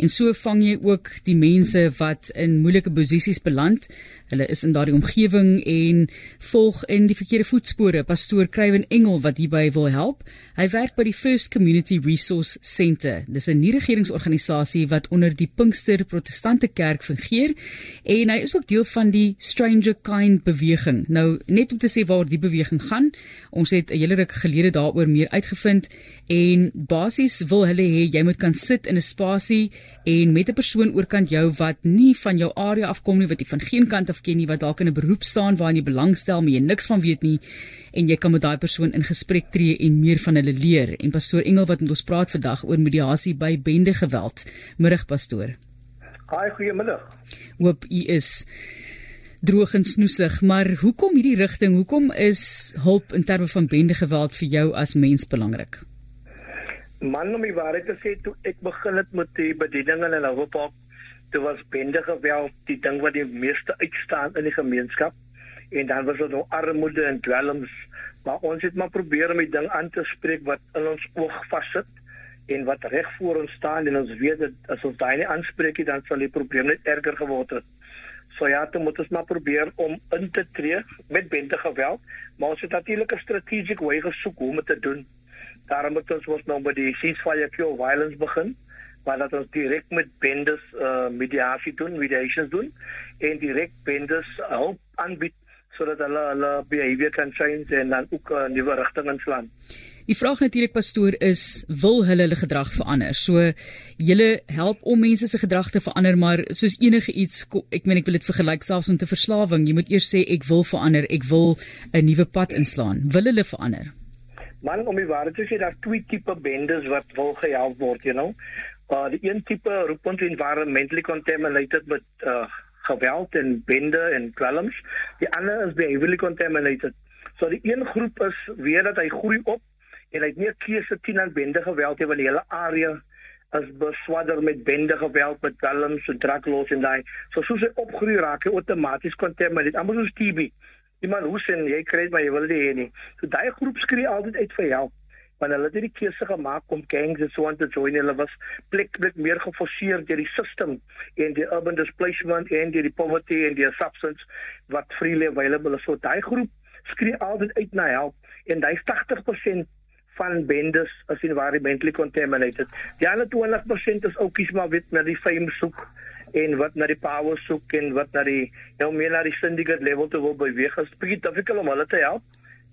En so vang jy ook die mense wat in moeilike posisies beland. Hulle is in daardie omgewing en volg in die verkeerde voetspore. Pastoor Kruiven Engel wat hierby wil help. Hy werk by die First Community Resource Centre. Dis 'n nie-regeringsorganisasie wat onder die Pinkster Protestante Kerk fungeer en hy is ook deel van die Stranger Kind beweging. Nou net om te sê waar die beweging gaan. Ons het 'n hele ruk gelede daaroor meer uitgevind en basies wil hulle hê jy moet kan sit in 'n spasie en met 'n persoon oorkant jou wat nie van jou area afkom nie, wat jy van geen kant af ken nie, wat dalk in 'n beroep staan waarin jy belangstel, maar jy niks van weet nie en jy kan met daai persoon in gesprek tree en meer van hulle leer. En pastoor Engel wat met ons praat vandag oor mediasie by bende geweld. Middag pastoor. Haai, goeiemiddag. Hoop u is droog en snoesig, maar hoekom hierdie rigting? Hoekom is hulp in terme van bende geweld vir jou as mens belangrik? Man, om die waarheid te sê, toe ek begin het met die bediening in Louwop, toe was bende geweld die ding wat die meeste uitstaan in die gemeenskap. En dan was dit nou armoede en dwelms, maar ons het maar probeer om die ding aan te spreek wat in ons oog vassit en wat reg voor ons staan en ons weet dat as ons daai nie aanspreek nie, dan sal die probleem net erger geword het. So ja, toe moet ons maar probeer om in te tree met bende geweld, maar ons het natuurlik 'n strategiese wyse gesoek hoe om dit te doen. Daarom het ons ons nou met die ceasefire kill violence begin waar dat ons direk met bendes uh, mediasie doen, mediations doen en direk bendes hulp aanbied sodat hulle hulle behavior kan change en dan ook 'n uh, nuwe rigting inslaan. Die vraag natuurlik pastoor is wil hulle hulle gedrag verander? So julle help om mense se gedrag te verander, maar soos enige iets ek meen ek wil dit vergelyk selfs om te verslawing, jy moet eers sê ek wil verander, ek wil 'n nuwe pad inslaan. Wil hulle verander? Man, om die waarheid te sê, daar twee tipe bendes wat wil gehelp word, you know. Uh die een tipe roep ons environmentally contaminated met uh geweld en bende en dwelms. Die ander is behaviorally contaminated. So die een groep is weer dat hy groei op en hy het nie keuse teen aan bende geweld nie want die hele area is beswadder met bende geweld met dwelms en druglos en daai. So soos hy opgroei raak hy outomaties contaminated. Amper soos TB iemand hoes en jy kry maar jy wil dit hê nie. So daai groep skree altyd uit vir help. Want hulle het hierdie keuse gemaak om gangs en so aan te join. Hulle was plek plek meer geforseer deur die system en die urban displacement en die poverty en die substance wat freely available is. So daai groep skree altyd uit na help en daai 80% van bendes as environmentally contaminated. Die ander 20% is ook kies maar weet na die fame soek en wat na die power soek en wat na die nou meer na die syndicate level toe wil beweeg. Is baie difficult om hulle te help.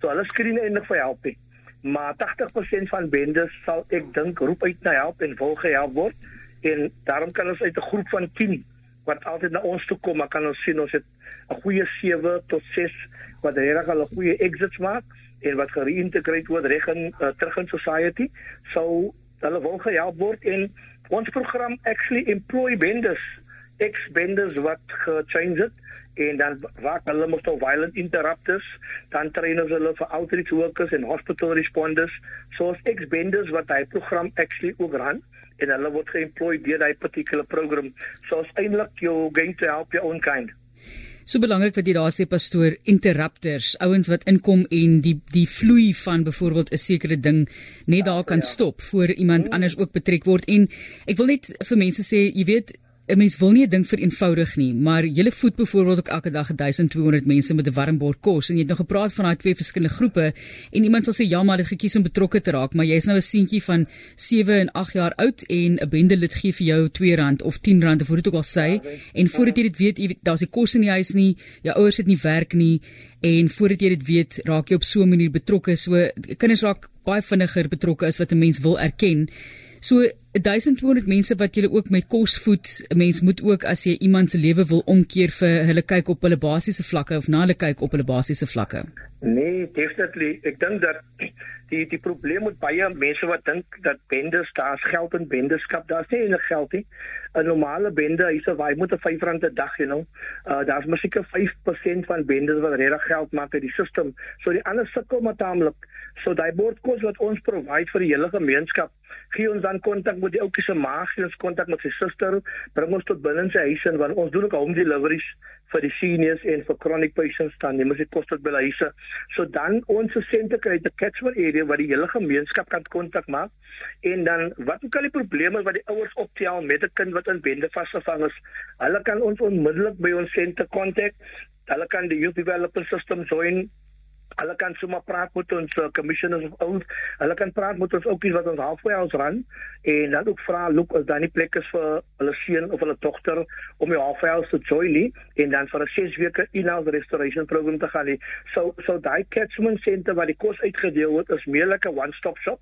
So hulle skree nie eintlik vir help nie. Maar 80% van bendes sal ek dink roep uit na help en wil gehelp word en daarom kan ons uit 'n groep van 10 wat altyd na ons toe kom, maar kan ons sien ons het 'n goeie 7 tot 6 wat regtig al 'n goeie exits maak en wat gereïntegreer word reg in uh, terug in society. So hulle wil gehelp word en ons program actually employ bendes ex-benders wat gechange het en dan raak hulle mos nou violent interrupters dan train ons hulle vir outreach workers en hospital responders so as ex-benders wat hy program actually ook ran en hulle word geemploy deur daai particular program so as eintlik you going to help your own kind So belangrik wat jy daar sê pastoor interrupters, ouens wat inkom en die die vloei van byvoorbeeld 'n sekere ding net daar kan ja. stop voor iemand hmm. anders ook betrek word en ek wil net vir mense sê, jy weet 'n mens wil nie 'n ding vereenvoudig nie, maar jy voed byvoorbeeld ook elke dag 1200 mense met 'n warm bord kos en jy het nou gepraat van daai twee verskillende groepe en iemand sal sê ja, maar dit gekies om betrokke te raak, maar jy's nou 'n seentjie van 7 en 8 jaar oud en 'n bendelid gee vir jou R2 of R10 of hoe dit ook al sê en voordat jy dit weet, daar's nie kos in die huis nie, jou ouers het nie werk nie en voordat jy dit weet, raak jy op so 'n manier betrokke. So kinders raak baie vinniger betrokke as wat 'n mens wil erken. So 1200 mense wat jy ook met kos voed. 'n Mens moet ook as jy iemand se lewe wil omkeer vir hulle kyk op hulle basiese vlakke of na hulle kyk op hulle basiese vlakke. Nee, definitely. Ek dink dat die die probleem met baie mense wat dink dat bendes daar's geld in bendeskap, daar's nie enig geld nie. 'n Normale bende, hy sê hy moet 'n R5 'n dag, you know. Uh daar's miskien 5% van bendes wat regtig geld maak uit die stelsel. So die ander sukkel met taamlik. So daai bordkos wat ons provide vir die hele gemeenskap, gee ons dan kontak kontak met die ouetjie se maag, ons kontak met sy suster, bring ons tot binne sy huis en want ons doen ook home deliveries vir die seniors en vir chronic patients dan neem ons dit kos tot by hulle huise. So dan ons sente kry te catchment area waar die hele gemeenskap kan kontak maak en dan wat ook al die probleme wat die ouers optel met 'n kind wat in bende vasgevang is, hulle kan ons onmiddellik by ons sente kontak. Hulle kan die youth development system join Hulle kan sommer praat met ons uh, commissioners of oud. Hulle kan praat met ons ouetjies wat ons halfway ons ran en dan ook vra look as daar nie plek is vir hulle seun of hulle dogter om die halfway te join nie en dan vir 'n 6 weke in-house restoration program te gaan nie. So so daai catchment center waar die kos uitgedeel word is meer like 'n one-stop shop.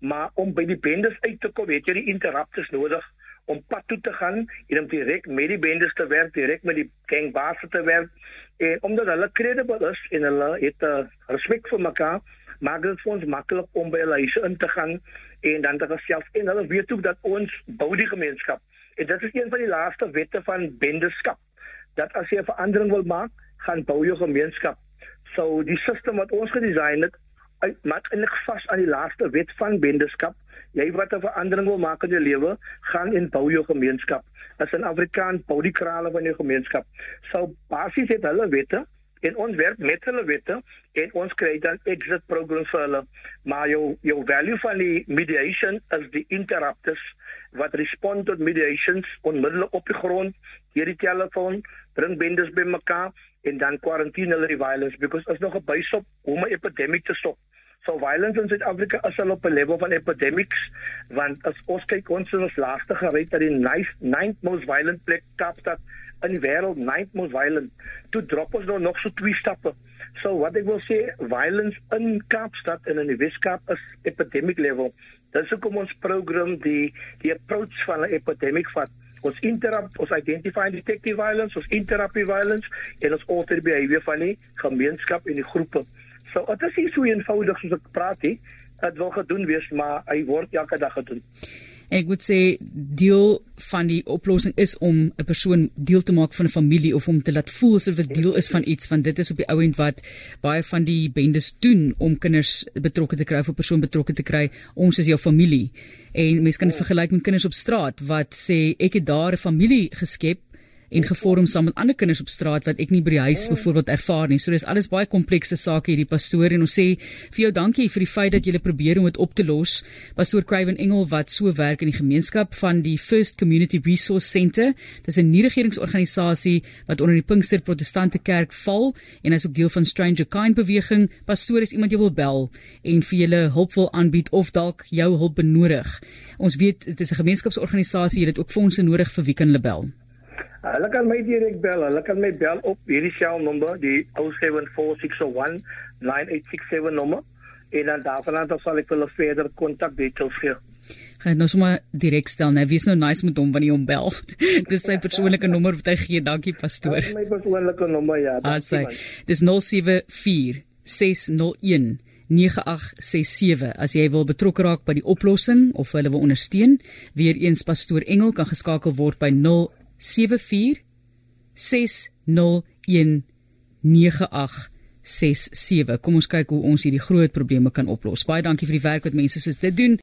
Maar om by die bendes uit te kom, het jy die interrupters nodig om pad toe te gaan en om direk met die bendes te werk, direk met die gangbaas te werk en omdat hulle credible is en hulle het uh, respek vir mekaar, maak dit vir ons maklik om by hulle huise in te gaan en dan te gesels en hulle weet ook dat ons bou die gemeenskap. En dit is een van die laaste wette van bendeskap dat as jy 'n verandering wil maak, gaan bou jou gemeenskap. So die stelsel wat ons gedesign het, maak eintlik vas aan die laaste wet van bendeskap jy wat 'n verandering wil maak in jou lewe, gaan en bou jou gemeenskap. As 'n Afrikaan bou die krale van jou gemeenskap. Sou basies het hulle wette en ons werk met hulle wette en ons kry dan exit programs vir hulle. Maar jou jou value van die mediation as die interrupters wat respond tot mediations onmiddellik op die grond deur die telefoon bring bendes bymekaar en dan quarantine hulle die violence because is nog 'n bysop om 'n epidemie te stop. So violence in Suid-Afrika is al op 'n level van epidemics want as ons kyk ons is ons laaste gereed dat die ninth most violent plek Kaapstad in die wêreld ninth most violent toe drop ons nou nog so twee stappe. So wat ek wil sê violence in Kaapstad en in die Weskaap is epidemic level. Dis hoekom ons program die die approach van 'n epidemic vat. Ons interrupt ons identify and detect the violence, ons interrupt the violence en ons alter behavior van die gemeenskap en die groepe. So dit is nie so eenvoudig soos ek praat nie. Dit wil gedoen wees, maar hy word elke dag gedoen. Ek moet sê deel van die oplossing is om 'n persoon deel te maak van 'n familie of om te laat voel asof dit deel is van iets want dit is op die ou end wat baie van die bendes doen om kinders betrokke te kry of 'n persoon betrokke te kry ons is jou familie en mense kan vergelyk met kinders op straat wat sê ek het daar 'n familie geskep en gevorm saam met ander kinders op straat wat ek nie by die huis byvoorbeeld ervaar nie. So dis alles baie komplekse sake hierdie pastoor en ons sê vir jou dankie vir die feit dat jy probeer om dit op te los. Pastoor Craven Engel wat so werk in die gemeenskap van die First Community Resource Centre. Dis 'n nie-regeringsorganisasie wat onder die Pinkster Protestante Kerk val en is ook deel van Stranger Kind beweging. Pastoor is iemand jy wil bel en vir julle hulp wil aanbied of dalk jou hulp benodig. Ons weet dit is 'n gemeenskapsorganisasie, jy het ook fondse nodig vir wie kan hulle bel? Hulle kan my direk bel. Hulle kan my bel op hierdie selnommer, die 0746019867 nommer. En dan daarvan af sal ek hulle verder kontak details gee. Gaan dit nou sommer direk stel, né? Wie's nou nice met hom wanneer jy hom bel. Dis sy persoonlike nommer wat hy gee. Dankie pastoor. Dis my persoonlike nommer, ja. Ah, sy. Dis 074 601 9867 as jy wil betrokke raak by die oplossing of hulle wil ondersteun weer eens pastoor Engel kan geskakel word by 0 0724 601 9867. Kom ons kyk hoe ons hierdie groot probleme kan oplos. Baie dankie vir die werk wat mense soos dit doen.